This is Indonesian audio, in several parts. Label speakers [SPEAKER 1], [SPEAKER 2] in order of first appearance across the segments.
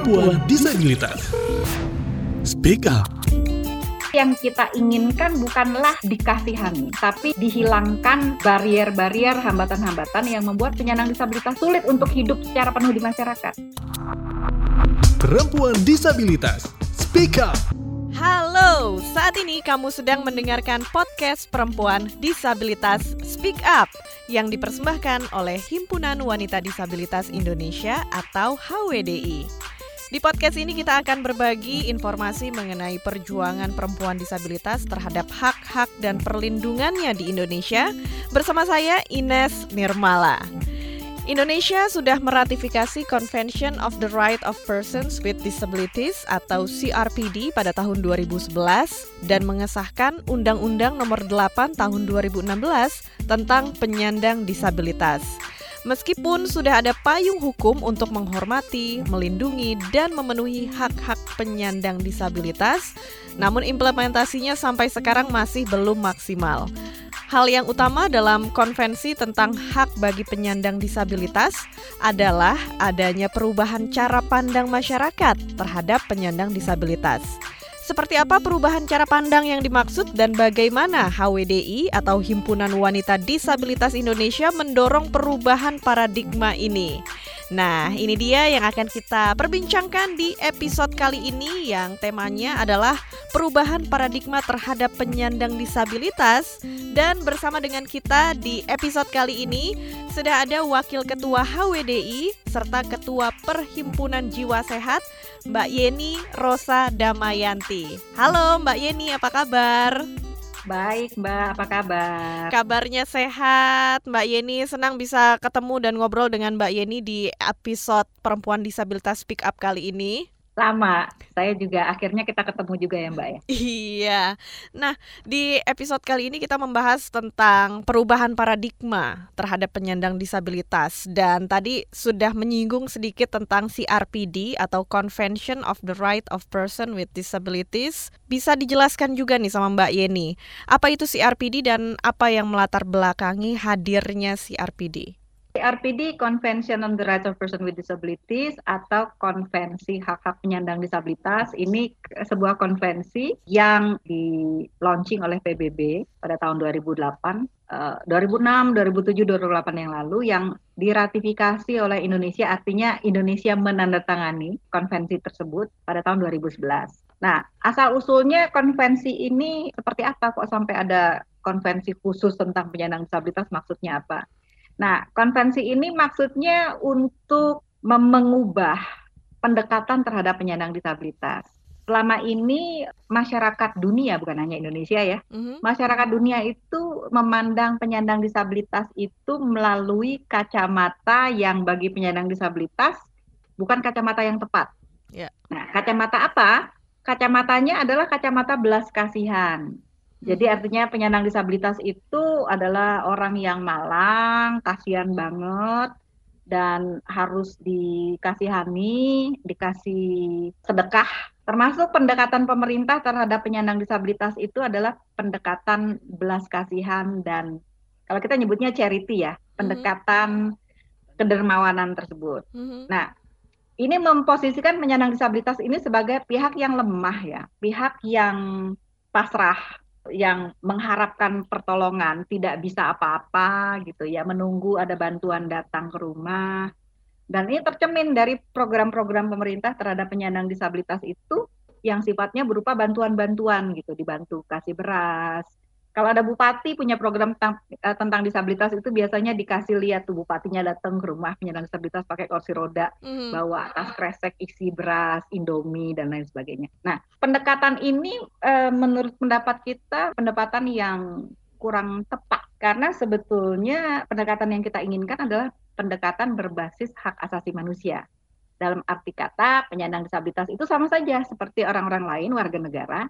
[SPEAKER 1] perempuan disabilitas. Speak up.
[SPEAKER 2] Yang kita inginkan bukanlah dikasihani, tapi dihilangkan barrier-barrier, hambatan-hambatan yang membuat penyandang disabilitas sulit untuk hidup secara penuh di masyarakat.
[SPEAKER 1] Perempuan disabilitas. Speak up.
[SPEAKER 3] Halo, saat ini kamu sedang mendengarkan podcast Perempuan Disabilitas Speak Up yang dipersembahkan oleh Himpunan Wanita Disabilitas Indonesia atau HWDI. Di podcast ini kita akan berbagi informasi mengenai perjuangan perempuan disabilitas terhadap hak-hak dan perlindungannya di Indonesia bersama saya Ines Nirmala. Indonesia sudah meratifikasi Convention of the Right of Persons with Disabilities atau CRPD pada tahun 2011 dan mengesahkan Undang-Undang Nomor 8 Tahun 2016 tentang penyandang disabilitas. Meskipun sudah ada payung hukum untuk menghormati, melindungi, dan memenuhi hak-hak penyandang disabilitas, namun implementasinya sampai sekarang masih belum maksimal. Hal yang utama dalam konvensi tentang hak bagi penyandang disabilitas adalah adanya perubahan cara pandang masyarakat terhadap penyandang disabilitas. Seperti apa perubahan cara pandang yang dimaksud dan bagaimana HWDI atau Himpunan Wanita Disabilitas Indonesia mendorong perubahan paradigma ini? Nah, ini dia yang akan kita perbincangkan di episode kali ini yang temanya adalah perubahan paradigma terhadap penyandang disabilitas dan bersama dengan kita di episode kali ini sudah ada Wakil Ketua HWDI serta Ketua Perhimpunan Jiwa Sehat Mbak Yeni Rosa Damayanti. Halo Mbak Yeni, apa kabar?
[SPEAKER 2] Baik Mbak, apa kabar?
[SPEAKER 3] Kabarnya sehat. Mbak Yeni senang bisa ketemu dan ngobrol dengan Mbak Yeni di episode Perempuan Disabilitas Speak Up kali ini.
[SPEAKER 2] Sama, saya juga akhirnya kita ketemu juga ya Mbak ya.
[SPEAKER 3] Iya. Nah, di episode kali ini kita membahas tentang perubahan paradigma terhadap penyandang disabilitas dan tadi sudah menyinggung sedikit tentang CRPD atau Convention of the Right of Person with Disabilities. Bisa dijelaskan juga nih sama Mbak Yeni, apa itu CRPD dan apa yang melatar belakangi hadirnya CRPD?
[SPEAKER 2] CRPD Convention on the Rights of Person with Disabilities atau Konvensi Hak-Hak Penyandang Disabilitas ini sebuah konvensi yang di launching oleh PBB pada tahun 2008, uh, 2006, 2007, 2008 yang lalu yang diratifikasi oleh Indonesia artinya Indonesia menandatangani konvensi tersebut pada tahun 2011. Nah, asal usulnya konvensi ini seperti apa kok sampai ada konvensi khusus tentang penyandang disabilitas maksudnya apa? Nah, konvensi ini maksudnya untuk mengubah pendekatan terhadap penyandang disabilitas. Selama ini masyarakat dunia, bukan hanya Indonesia ya, mm-hmm. masyarakat dunia itu memandang penyandang disabilitas itu melalui kacamata yang bagi penyandang disabilitas bukan kacamata yang tepat. Yeah. Nah, kacamata apa? Kacamatanya adalah kacamata belas kasihan. Jadi artinya penyandang disabilitas itu adalah orang yang malang, kasihan banget, dan harus dikasihani, dikasih sedekah. Termasuk pendekatan pemerintah terhadap penyandang disabilitas itu adalah pendekatan belas kasihan dan kalau kita nyebutnya charity ya, hmm. pendekatan hmm. kedermawanan tersebut. Hmm. Nah, ini memposisikan penyandang disabilitas ini sebagai pihak yang lemah ya, pihak yang pasrah yang mengharapkan pertolongan tidak bisa apa-apa gitu ya menunggu ada bantuan datang ke rumah. Dan ini tercemin dari program-program pemerintah terhadap penyandang disabilitas itu yang sifatnya berupa bantuan-bantuan gitu dibantu kasih beras kalau ada bupati punya program tentang, uh, tentang disabilitas itu biasanya dikasih lihat tuh bupatinya datang ke rumah penyandang disabilitas pakai kursi roda, mm. bawa tas kresek isi beras, indomie dan lain sebagainya. Nah, pendekatan ini uh, menurut pendapat kita pendekatan yang kurang tepat karena sebetulnya pendekatan yang kita inginkan adalah pendekatan berbasis hak asasi manusia. Dalam arti kata penyandang disabilitas itu sama saja seperti orang-orang lain warga negara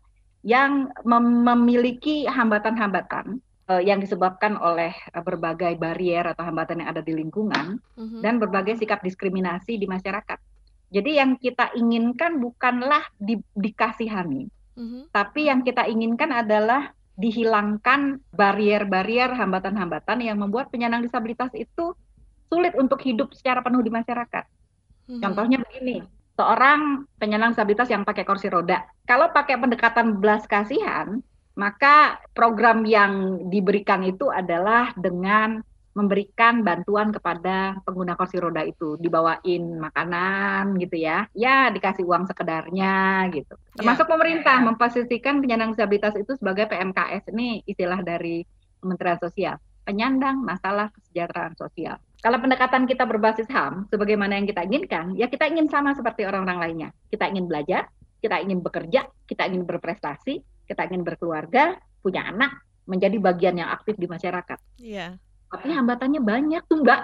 [SPEAKER 2] yang mem memiliki hambatan-hambatan uh, yang disebabkan oleh uh, berbagai barrier atau hambatan yang ada di lingkungan mm-hmm. dan berbagai sikap diskriminasi di masyarakat. Jadi yang kita inginkan bukanlah di, dikasihani, mm-hmm. tapi yang kita inginkan adalah dihilangkan barrier-barrier hambatan-hambatan yang membuat penyandang disabilitas itu sulit untuk hidup secara penuh di masyarakat. Mm-hmm. Contohnya begini, seorang penyandang disabilitas yang pakai kursi roda. Kalau pakai pendekatan belas kasihan, maka program yang diberikan itu adalah dengan memberikan bantuan kepada pengguna kursi roda itu dibawain makanan gitu ya ya dikasih uang sekedarnya gitu ya. termasuk ya. pemerintah memposisikan penyandang disabilitas itu sebagai PMKS ini istilah dari Kementerian Sosial penyandang masalah kesejahteraan sosial kalau pendekatan kita berbasis HAM sebagaimana yang kita inginkan ya kita ingin sama seperti orang-orang lainnya. Kita ingin belajar kita ingin bekerja kita ingin berprestasi kita ingin berkeluarga punya anak menjadi bagian yang aktif di masyarakat.
[SPEAKER 3] Iya.
[SPEAKER 2] Tapi hambatannya banyak tuh mbak.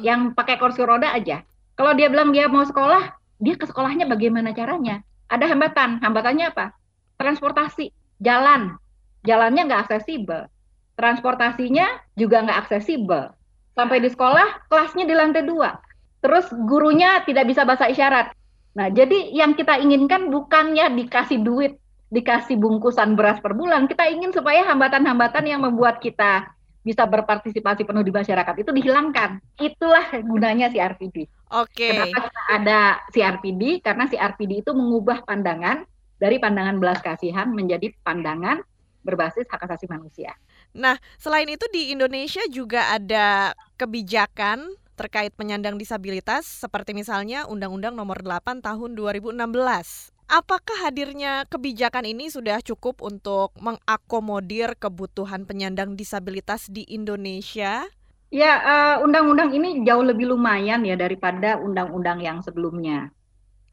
[SPEAKER 2] Yang pakai kursi roda aja. Kalau dia bilang dia mau sekolah dia ke sekolahnya bagaimana caranya? Ada hambatan. Hambatannya apa? Transportasi jalan. Jalannya nggak aksesibel. Transportasinya juga nggak aksesibel sampai di sekolah kelasnya di lantai dua terus gurunya tidak bisa bahasa isyarat nah jadi yang kita inginkan bukannya dikasih duit dikasih bungkusan beras per bulan kita ingin supaya hambatan-hambatan yang membuat kita bisa berpartisipasi penuh di masyarakat itu dihilangkan. Itulah gunanya si RPD.
[SPEAKER 3] Oke. Okay.
[SPEAKER 2] Kenapa ada si RPD? Karena si RPD itu mengubah pandangan dari pandangan belas kasihan menjadi pandangan berbasis hak asasi manusia.
[SPEAKER 3] Nah, selain itu di Indonesia juga ada kebijakan terkait penyandang disabilitas seperti misalnya Undang-Undang Nomor 8 Tahun 2016 Apakah hadirnya kebijakan ini sudah cukup untuk mengakomodir kebutuhan penyandang disabilitas di Indonesia?
[SPEAKER 2] Ya, uh, undang-undang ini jauh lebih lumayan ya daripada undang-undang yang sebelumnya.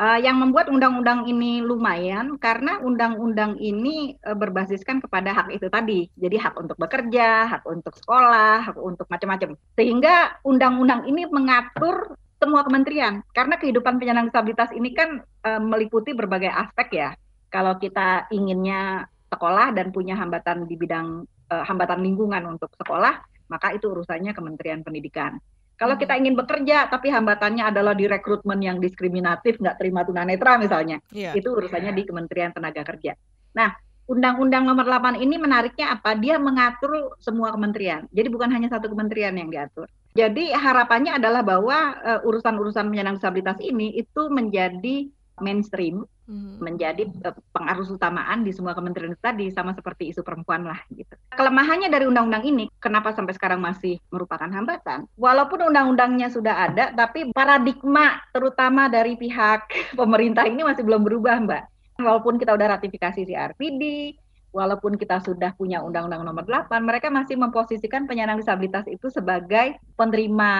[SPEAKER 2] Uh, yang membuat undang-undang ini lumayan karena undang-undang ini uh, berbasiskan kepada hak itu tadi. Jadi hak untuk bekerja, hak untuk sekolah, hak untuk macam-macam. Sehingga undang-undang ini mengatur semua kementerian karena kehidupan penyandang disabilitas ini kan e, meliputi berbagai aspek ya. Kalau kita inginnya sekolah dan punya hambatan di bidang hambatan lingkungan untuk sekolah, maka itu urusannya Kementerian Pendidikan. Kalau kita ingin bekerja tapi hambatannya adalah di rekrutmen yang diskriminatif, nggak terima tunanetra misalnya, yeah. itu urusannya di Kementerian Tenaga Kerja. Nah, Undang-Undang Nomor 8 ini menariknya apa? Dia mengatur semua kementerian. Jadi bukan hanya satu kementerian yang diatur. Jadi harapannya adalah bahwa uh, urusan-urusan penyandang disabilitas ini itu menjadi mainstream, hmm. menjadi uh, pengaruh utamaan di semua kementerian tadi sama seperti isu perempuan lah gitu. Kelemahannya dari undang-undang ini kenapa sampai sekarang masih merupakan hambatan? Walaupun undang-undangnya sudah ada, tapi paradigma terutama dari pihak pemerintah ini masih belum berubah, Mbak. Walaupun kita udah ratifikasi CRPD, walaupun kita sudah punya Undang-Undang Nomor 8, mereka masih memposisikan penyandang disabilitas itu sebagai penerima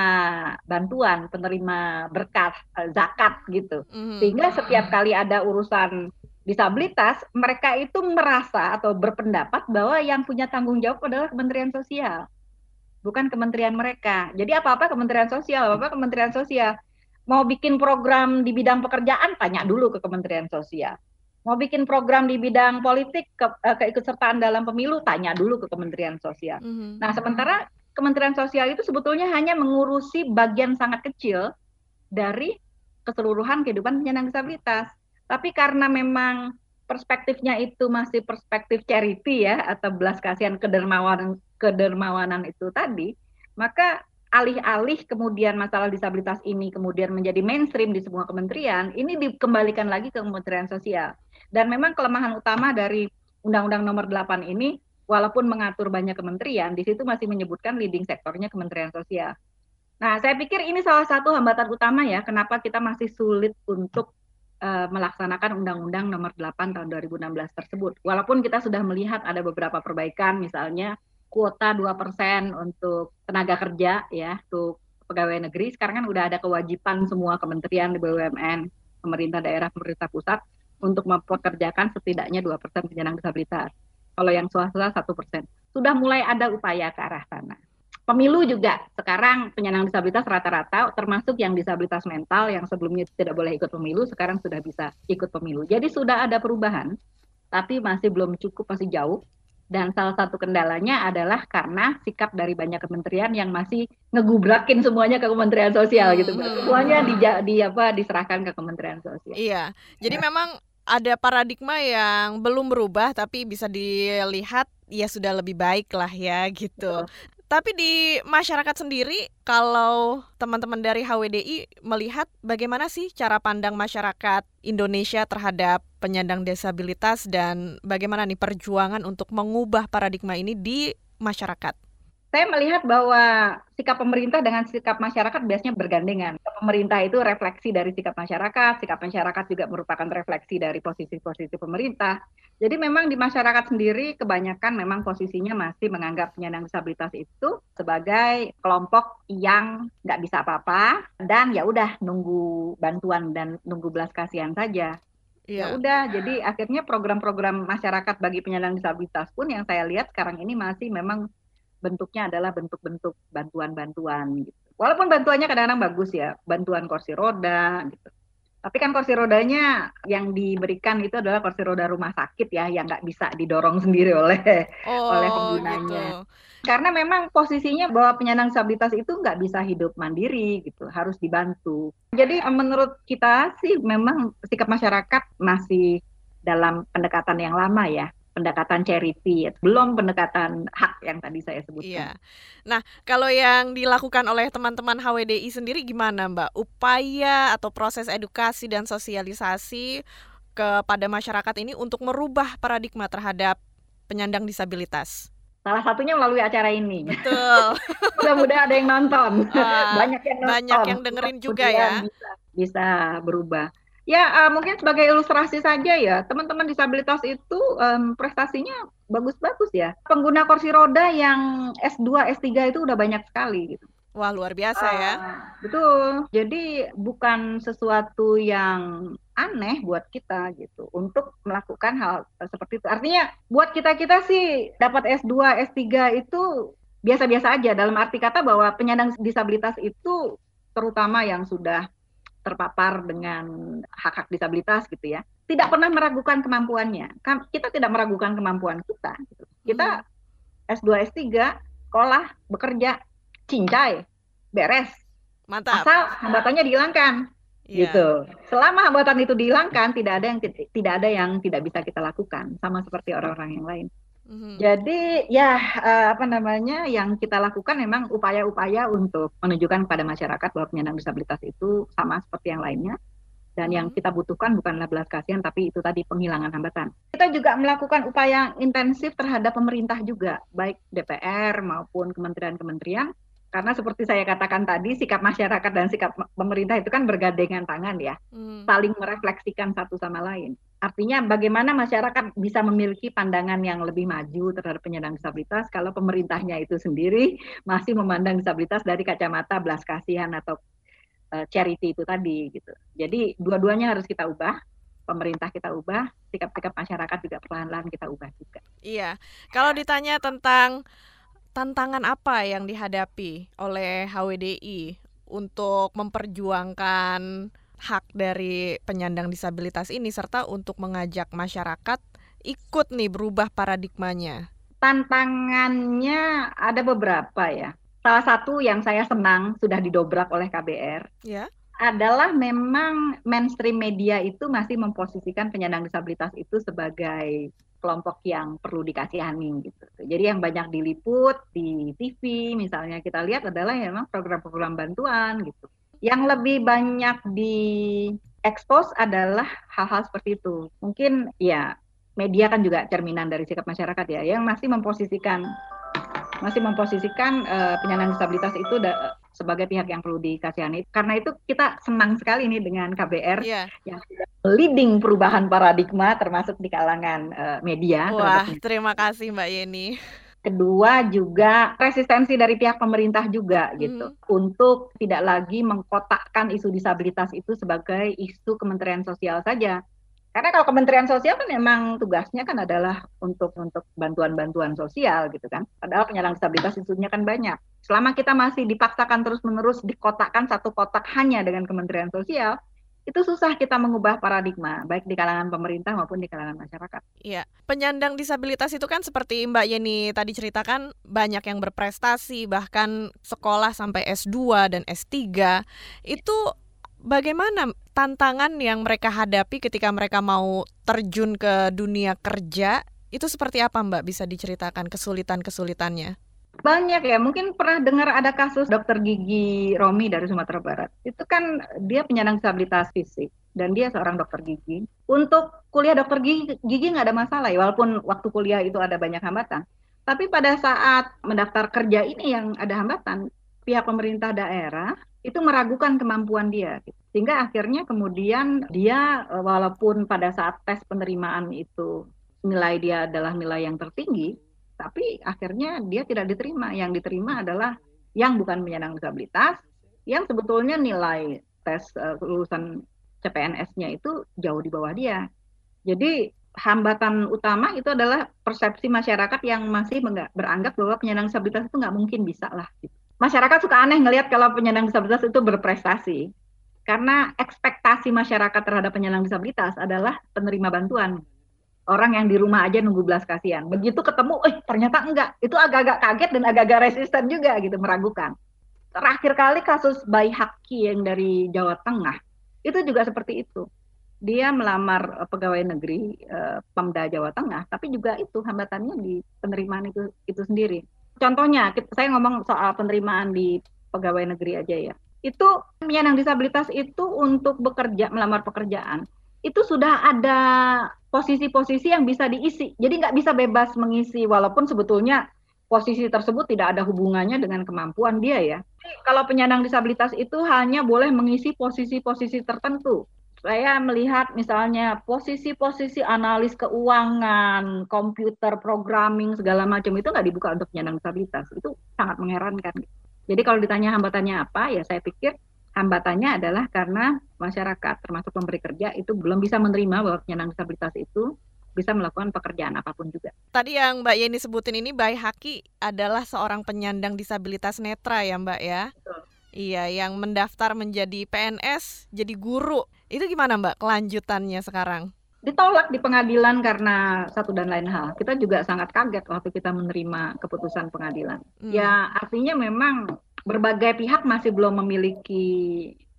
[SPEAKER 2] bantuan, penerima berkat, eh, zakat gitu. Mm-hmm. Sehingga setiap kali ada urusan disabilitas, mereka itu merasa atau berpendapat bahwa yang punya tanggung jawab adalah Kementerian Sosial, bukan kementerian mereka. Jadi apa-apa Kementerian Sosial, apa-apa Kementerian Sosial. Mau bikin program di bidang pekerjaan, tanya dulu ke Kementerian Sosial mau bikin program di bidang politik ke, uh, keikutsertaan dalam pemilu tanya dulu ke Kementerian Sosial. Mm -hmm. Nah, sementara Kementerian Sosial itu sebetulnya hanya mengurusi bagian sangat kecil dari keseluruhan kehidupan penyandang disabilitas. Tapi karena memang perspektifnya itu masih perspektif charity ya atau belas kasihan kedermawanan kedermawanan itu tadi, maka alih-alih kemudian masalah disabilitas ini kemudian menjadi mainstream di semua kementerian, ini dikembalikan lagi ke Kementerian Sosial. Dan memang kelemahan utama dari Undang-Undang Nomor 8 ini, walaupun mengatur banyak kementerian, di situ masih menyebutkan leading sektornya Kementerian Sosial. Nah, saya pikir ini salah satu hambatan utama ya, kenapa kita masih sulit untuk uh, melaksanakan Undang-Undang Nomor 8 tahun 2016 tersebut. Walaupun kita sudah melihat ada beberapa perbaikan, misalnya kuota 2% untuk tenaga kerja ya, untuk pegawai negeri. Sekarang kan udah ada kewajiban semua kementerian di BUMN, pemerintah daerah, pemerintah pusat untuk mempekerjakan setidaknya dua persen penyandang disabilitas. Kalau yang swasta satu persen. Sudah mulai ada upaya ke arah sana. Pemilu juga sekarang penyandang disabilitas rata-rata termasuk yang disabilitas mental yang sebelumnya tidak boleh ikut pemilu sekarang sudah bisa ikut pemilu. Jadi sudah ada perubahan tapi masih belum cukup masih jauh dan salah satu kendalanya adalah karena sikap dari banyak kementerian yang masih ngegubrakin semuanya ke Kementerian Sosial gitu. Hmm. Semuanya di, di apa diserahkan ke Kementerian Sosial.
[SPEAKER 3] Iya. Jadi ya. memang ada paradigma yang belum berubah tapi bisa dilihat ya sudah lebih baik lah ya gitu. Betul. Tapi di masyarakat sendiri, kalau teman-teman dari HWDI melihat bagaimana sih cara pandang masyarakat Indonesia terhadap penyandang disabilitas dan bagaimana nih perjuangan untuk mengubah paradigma ini di masyarakat?
[SPEAKER 2] Saya melihat bahwa sikap pemerintah dengan sikap masyarakat biasanya bergandengan. Pemerintah itu refleksi dari sikap masyarakat, sikap masyarakat juga merupakan refleksi dari posisi-posisi pemerintah. Jadi memang di masyarakat sendiri kebanyakan memang posisinya masih menganggap penyandang disabilitas itu sebagai kelompok yang nggak bisa apa-apa dan ya udah nunggu bantuan dan nunggu belas kasihan saja. Ya iya. udah, jadi akhirnya program-program masyarakat bagi penyandang disabilitas pun yang saya lihat sekarang ini masih memang bentuknya adalah bentuk-bentuk bantuan-bantuan gitu. Walaupun bantuannya kadang-kadang bagus ya, bantuan kursi roda gitu. Tapi kan kursi rodanya yang diberikan itu adalah kursi roda rumah sakit ya, yang nggak bisa didorong sendiri oleh oh, oleh penggunanya. Gitu. Karena memang posisinya bahwa penyandang disabilitas itu nggak bisa hidup mandiri gitu, harus dibantu. Jadi menurut kita sih memang sikap masyarakat masih dalam pendekatan yang lama ya pendekatan charity, belum pendekatan hak yang tadi saya sebutkan. Iya.
[SPEAKER 3] Nah, kalau yang dilakukan oleh teman-teman HWDI sendiri gimana, Mbak? Upaya atau proses edukasi dan sosialisasi kepada masyarakat ini untuk merubah paradigma terhadap penyandang disabilitas?
[SPEAKER 2] Salah satunya melalui acara ini.
[SPEAKER 3] Betul.
[SPEAKER 2] Mudah-mudahan ada yang nonton. Uh,
[SPEAKER 3] banyak yang nonton. Banyak yang dengerin juga ya.
[SPEAKER 2] Bisa, bisa berubah. Ya, uh, mungkin sebagai ilustrasi saja ya, teman-teman disabilitas itu um, prestasinya bagus-bagus ya. Pengguna kursi roda yang S2, S3 itu udah banyak sekali gitu.
[SPEAKER 3] Wah, luar biasa uh, ya.
[SPEAKER 2] Betul. Jadi bukan sesuatu yang aneh buat kita gitu untuk melakukan hal seperti itu. Artinya buat kita-kita sih dapat S2, S3 itu biasa-biasa aja dalam arti kata bahwa penyandang disabilitas itu terutama yang sudah terpapar dengan hak-hak disabilitas gitu ya, tidak pernah meragukan kemampuannya. Kita tidak meragukan kemampuan kita. Gitu. Kita hmm. S2, S3, sekolah, bekerja, cincai, beres.
[SPEAKER 3] Mantap.
[SPEAKER 2] Asal hambatannya dihilangkan. Yeah. gitu. Selama hambatan itu dihilangkan, tidak ada yang tidak ada yang tidak bisa kita lakukan, sama seperti orang-orang yang lain. Mm-hmm. Jadi ya uh, apa namanya yang kita lakukan memang upaya-upaya untuk menunjukkan kepada masyarakat bahwa penyandang disabilitas itu sama seperti yang lainnya dan mm-hmm. yang kita butuhkan bukanlah belas kasihan tapi itu tadi penghilangan hambatan. Kita juga melakukan upaya intensif terhadap pemerintah juga baik DPR maupun kementerian-kementerian karena seperti saya katakan tadi sikap masyarakat dan sikap pemerintah itu kan bergandengan tangan ya, mm. saling merefleksikan satu sama lain. Artinya bagaimana masyarakat bisa memiliki pandangan yang lebih maju terhadap penyandang disabilitas kalau pemerintahnya itu sendiri masih memandang disabilitas dari kacamata belas kasihan atau uh, charity itu tadi gitu. Jadi dua-duanya harus kita ubah. Pemerintah kita ubah, sikap-sikap masyarakat juga perlahan-lahan kita ubah juga.
[SPEAKER 3] Iya. Kalau ditanya tentang tantangan apa yang dihadapi oleh HWDI untuk memperjuangkan hak dari penyandang disabilitas ini serta untuk mengajak masyarakat ikut nih berubah paradigmanya?
[SPEAKER 2] Tantangannya ada beberapa ya. Salah satu yang saya senang sudah didobrak oleh KBR. Ya. Adalah memang mainstream media itu masih memposisikan penyandang disabilitas itu sebagai kelompok yang perlu dikasihani gitu. Jadi yang banyak diliput di TV misalnya kita lihat adalah memang program-program bantuan gitu yang lebih banyak di expose adalah hal-hal seperti itu. Mungkin ya media kan juga cerminan dari sikap masyarakat ya yang masih memposisikan masih memposisikan uh, penyandang disabilitas itu sebagai pihak yang perlu dikasihani. Karena itu kita senang sekali nih dengan KBR yeah. yang leading perubahan paradigma termasuk di kalangan uh, media.
[SPEAKER 3] Wah, terima kasih Mbak Yeni
[SPEAKER 2] kedua juga resistensi dari pihak pemerintah juga gitu hmm. untuk tidak lagi mengkotakkan isu disabilitas itu sebagai isu Kementerian Sosial saja. Karena kalau Kementerian Sosial kan memang tugasnya kan adalah untuk untuk bantuan-bantuan sosial gitu kan. Padahal penyandang disabilitas isunya kan banyak. Selama kita masih dipaksakan terus-menerus dikotakkan satu kotak hanya dengan Kementerian Sosial, itu susah kita mengubah paradigma baik di kalangan pemerintah maupun di kalangan masyarakat.
[SPEAKER 3] Iya, penyandang disabilitas itu kan seperti Mbak Yeni tadi ceritakan banyak yang berprestasi bahkan sekolah sampai S2 dan S3. Itu bagaimana tantangan yang mereka hadapi ketika mereka mau terjun ke dunia kerja? Itu seperti apa Mbak bisa diceritakan kesulitan-kesulitannya?
[SPEAKER 2] Banyak ya, mungkin pernah dengar ada kasus dokter gigi Romi dari Sumatera Barat. Itu kan dia penyandang disabilitas fisik dan dia seorang dokter gigi. Untuk kuliah dokter gigi, gigi nggak ada masalah ya, walaupun waktu kuliah itu ada banyak hambatan. Tapi pada saat mendaftar kerja ini yang ada hambatan, pihak pemerintah daerah itu meragukan kemampuan dia. Sehingga akhirnya kemudian dia walaupun pada saat tes penerimaan itu nilai dia adalah nilai yang tertinggi, tapi akhirnya dia tidak diterima. Yang diterima adalah yang bukan penyandang disabilitas, yang sebetulnya nilai tes uh, lulusan CPNS-nya itu jauh di bawah dia. Jadi hambatan utama itu adalah persepsi masyarakat yang masih beranggap bahwa penyandang disabilitas itu nggak mungkin bisa lah. Masyarakat suka aneh ngelihat kalau penyandang disabilitas itu berprestasi. Karena ekspektasi masyarakat terhadap penyandang disabilitas adalah penerima bantuan orang yang di rumah aja nunggu belas kasihan. Begitu ketemu, eh ternyata enggak. Itu agak-agak kaget dan agak-agak resisten juga gitu, meragukan. Terakhir kali kasus bayi Haki yang dari Jawa Tengah, itu juga seperti itu. Dia melamar eh, pegawai negeri eh, Pemda Jawa Tengah, tapi juga itu hambatannya di penerimaan itu itu sendiri. Contohnya, saya ngomong soal penerimaan di pegawai negeri aja ya. Itu penyandang disabilitas itu untuk bekerja melamar pekerjaan itu sudah ada posisi-posisi yang bisa diisi. Jadi nggak bisa bebas mengisi walaupun sebetulnya posisi tersebut tidak ada hubungannya dengan kemampuan dia ya. Kalau penyandang disabilitas itu hanya boleh mengisi posisi-posisi tertentu. Saya melihat misalnya posisi-posisi analis keuangan, komputer, programming segala macam itu nggak dibuka untuk penyandang disabilitas. Itu sangat mengherankan. Jadi kalau ditanya hambatannya apa, ya saya pikir hambatannya adalah karena masyarakat termasuk pemberi kerja itu belum bisa menerima bahwa penyandang disabilitas itu bisa melakukan pekerjaan apa pun juga.
[SPEAKER 3] Tadi yang Mbak Yeni sebutin ini Bayi Haki adalah seorang penyandang disabilitas netra ya Mbak ya? Betul. Iya, yang mendaftar menjadi PNS, jadi guru. Itu gimana Mbak kelanjutannya sekarang?
[SPEAKER 2] Ditolak di pengadilan karena satu dan lain hal. Kita juga sangat kaget waktu kita menerima keputusan pengadilan. Hmm. Ya artinya memang berbagai pihak masih belum memiliki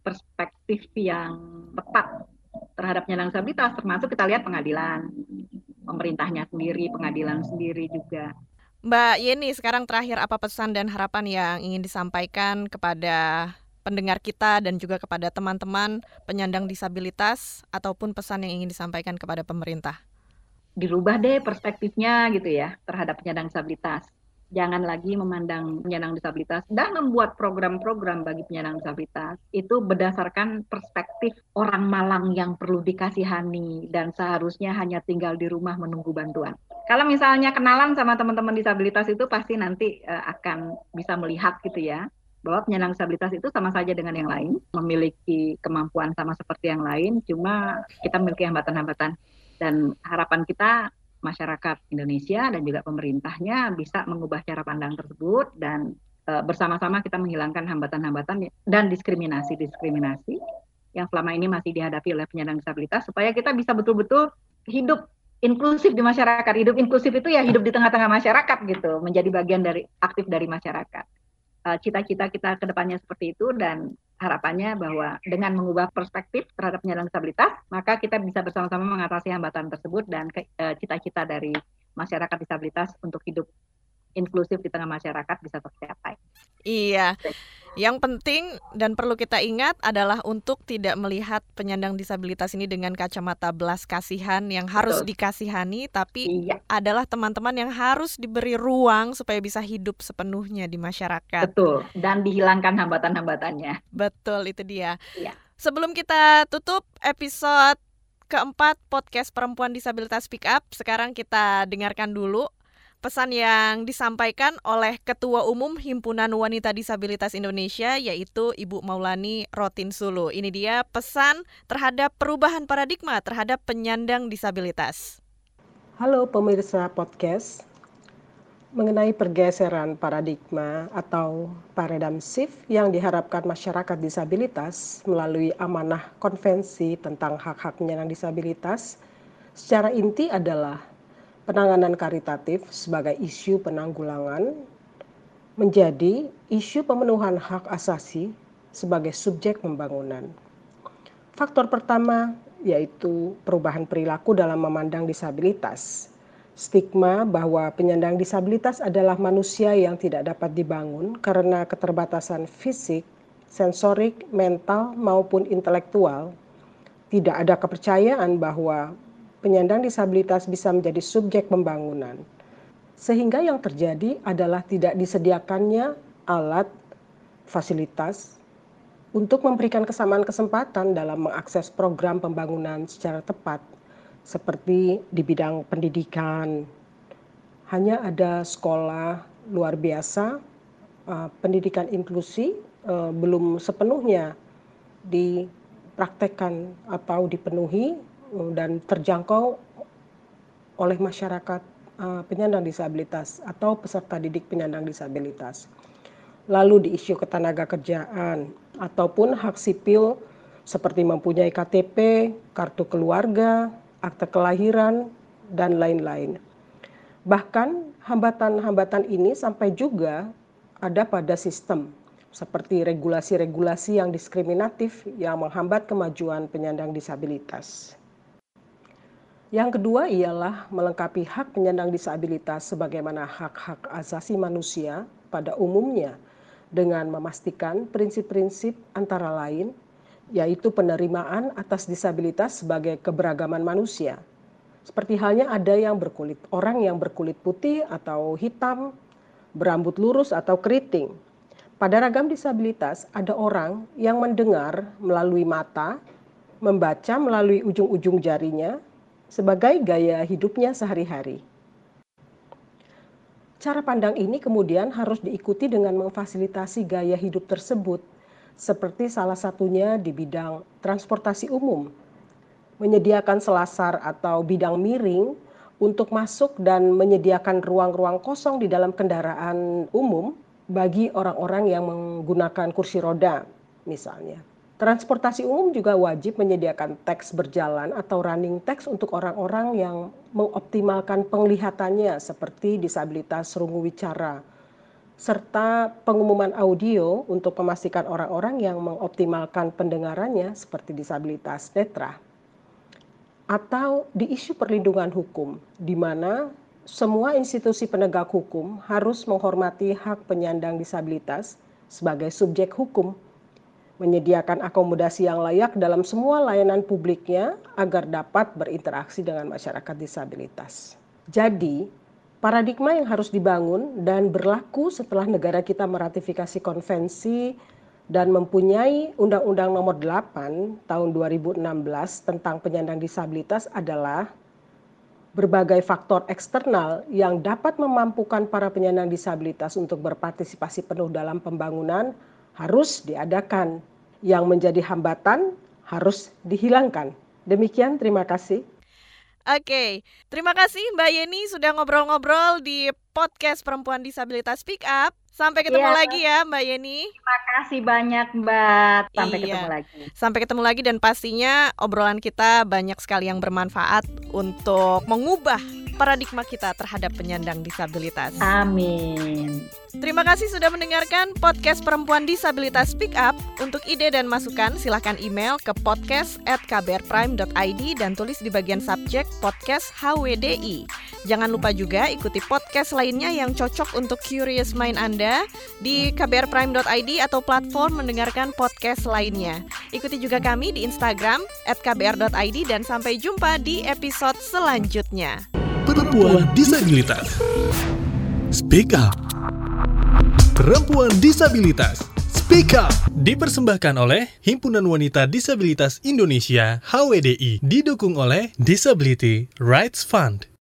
[SPEAKER 2] perspektif yang tepat terhadap penyandang disabilitas, termasuk kita lihat pengadilan, pemerintahnya sendiri, pengadilan sendiri juga.
[SPEAKER 3] Mbak Yeni, sekarang terakhir apa pesan dan harapan yang ingin disampaikan kepada pendengar kita dan juga kepada teman-teman penyandang disabilitas ataupun pesan yang ingin disampaikan kepada pemerintah?
[SPEAKER 2] Dirubah deh perspektifnya gitu ya terhadap penyandang disabilitas jangan lagi memandang penyandang disabilitas dan membuat program-program bagi penyandang disabilitas itu berdasarkan perspektif orang Malang yang perlu dikasihani dan seharusnya hanya tinggal di rumah menunggu bantuan. Kalau misalnya kenalan sama teman-teman disabilitas itu pasti nanti uh, akan bisa melihat gitu ya bahwa penyandang disabilitas itu sama saja dengan yang lain, memiliki kemampuan sama seperti yang lain, cuma kita memiliki hambatan-hambatan dan harapan kita masyarakat Indonesia dan juga pemerintahnya bisa mengubah cara pandang tersebut dan e, bersama-sama kita menghilangkan hambatan-hambatan dan diskriminasi-diskriminasi yang selama ini masih dihadapi oleh penyandang disabilitas supaya kita bisa betul-betul hidup inklusif di masyarakat. Hidup inklusif itu ya hidup di tengah-tengah masyarakat gitu, menjadi bagian dari aktif dari masyarakat. Eh, cita-cita kita ke depannya seperti itu dan harapannya bahwa dengan mengubah perspektif terhadap penyandang disabilitas, maka kita bisa bersama-sama mengatasi hambatan tersebut dan eh, cita-cita dari masyarakat disabilitas untuk hidup inklusif di tengah masyarakat bisa tercapai.
[SPEAKER 3] Iya. Yang penting dan perlu kita ingat adalah untuk tidak melihat penyandang disabilitas ini dengan kacamata belas kasihan yang harus Betul. dikasihani, tapi iya. adalah teman-teman yang harus diberi ruang supaya bisa hidup sepenuhnya di masyarakat.
[SPEAKER 2] Betul. Dan dihilangkan hambatan-hambatannya.
[SPEAKER 3] Betul, itu dia. Iya. Sebelum kita tutup episode keempat podcast perempuan disabilitas Speak Up, sekarang kita dengarkan dulu pesan yang disampaikan oleh Ketua Umum Himpunan Wanita Disabilitas Indonesia yaitu Ibu Maulani Rotin Sulu. Ini dia pesan terhadap perubahan paradigma terhadap penyandang disabilitas.
[SPEAKER 4] Halo pemirsa podcast. Mengenai pergeseran paradigma atau paradigm shift yang diharapkan masyarakat disabilitas melalui amanah konvensi tentang hak-hak penyandang disabilitas, secara inti adalah penanganan karitatif sebagai isu penanggulangan menjadi isu pemenuhan hak asasi sebagai subjek pembangunan. Faktor pertama yaitu perubahan perilaku dalam memandang disabilitas. stigma bahwa penyandang disabilitas adalah manusia yang tidak dapat dibangun karena keterbatasan fisik, sensorik, mental, maupun intelektual, tidak ada kepercayaan bahwa penyandang disabilitas bisa menjadi subjek pembangunan. Sehingga yang terjadi adalah tidak disediakannya alat, fasilitas, untuk memberikan kesamaan kesempatan dalam mengakses program pembangunan secara tepat, seperti di bidang pendidikan. Hanya ada sekolah luar biasa, uh, pendidikan inklusi uh, belum sepenuhnya dipraktekkan atau dipenuhi uh, dan terjangkau oleh masyarakat penyandang disabilitas atau peserta didik penyandang disabilitas. Lalu di isu ketenaga kerjaan, ataupun hak sipil seperti mempunyai KTP, kartu keluarga, akte kelahiran, dan lain-lain. Bahkan hambatan-hambatan ini sampai juga ada pada sistem seperti regulasi-regulasi yang diskriminatif yang menghambat kemajuan penyandang disabilitas. Yang kedua ialah melengkapi hak penyandang disabilitas sebagaimana hak-hak asasi manusia pada umumnya dengan memastikan prinsip-prinsip antara lain yaitu penerimaan atas disabilitas sebagai keberagaman manusia. Seperti halnya ada yang berkulit orang yang berkulit putih atau hitam, berambut lurus atau keriting. Pada ragam disabilitas ada orang yang mendengar melalui mata, membaca melalui ujung-ujung jarinya sebagai gaya hidupnya sehari-hari. Cara pandang ini kemudian harus diikuti dengan memfasilitasi gaya hidup tersebut, seperti salah satunya di bidang transportasi umum, menyediakan selasar atau bidang miring untuk masuk dan menyediakan ruang-ruang kosong di dalam kendaraan umum bagi orang-orang yang menggunakan kursi roda, misalnya. Transportasi umum juga wajib menyediakan teks berjalan atau running text untuk orang-orang yang mengoptimalkan penglihatannya seperti disabilitas rungu wicara serta pengumuman audio untuk memastikan orang-orang yang mengoptimalkan pendengarannya seperti disabilitas netra. Atau di isu perlindungan hukum di mana semua institusi penegak hukum harus menghormati hak penyandang disabilitas sebagai subjek hukum menyediakan akomodasi yang layak dalam semua layanan publiknya agar dapat berinteraksi dengan masyarakat disabilitas. Jadi, paradigma yang harus dibangun dan berlaku setelah negara kita meratifikasi konvensi dan mempunyai Undang-Undang Nomor 8 Tahun 2016 tentang penyandang disabilitas adalah berbagai faktor eksternal yang dapat memampukan para penyandang disabilitas untuk berpartisipasi penuh dalam pembangunan harus diadakan yang menjadi hambatan harus dihilangkan. Demikian, terima kasih.
[SPEAKER 3] Oke, terima kasih Mbak Yeni sudah ngobrol-ngobrol di podcast Perempuan Disabilitas Speak Up. Sampai ketemu ya. lagi ya Mbak Yeni.
[SPEAKER 2] Terima kasih banyak Mbak. Sampai iya. ketemu lagi.
[SPEAKER 3] Sampai ketemu lagi dan pastinya obrolan kita banyak sekali yang bermanfaat untuk mengubah paradigma kita terhadap penyandang disabilitas.
[SPEAKER 2] Amin.
[SPEAKER 3] Terima kasih sudah mendengarkan podcast Perempuan Disabilitas Speak Up. Untuk ide dan masukan, silahkan email ke podcast at kbrprime.id dan tulis di bagian subjek podcast HWDI. Jangan lupa juga ikuti podcast lainnya yang cocok untuk curious mind Anda di kbrprime.id atau platform mendengarkan podcast lainnya. Ikuti juga kami di Instagram kbr.id dan sampai jumpa di episode selanjutnya
[SPEAKER 1] perempuan disabilitas. Speak Up. Perempuan disabilitas. Speak Up dipersembahkan oleh Himpunan Wanita Disabilitas Indonesia (HWDI) didukung oleh Disability Rights Fund.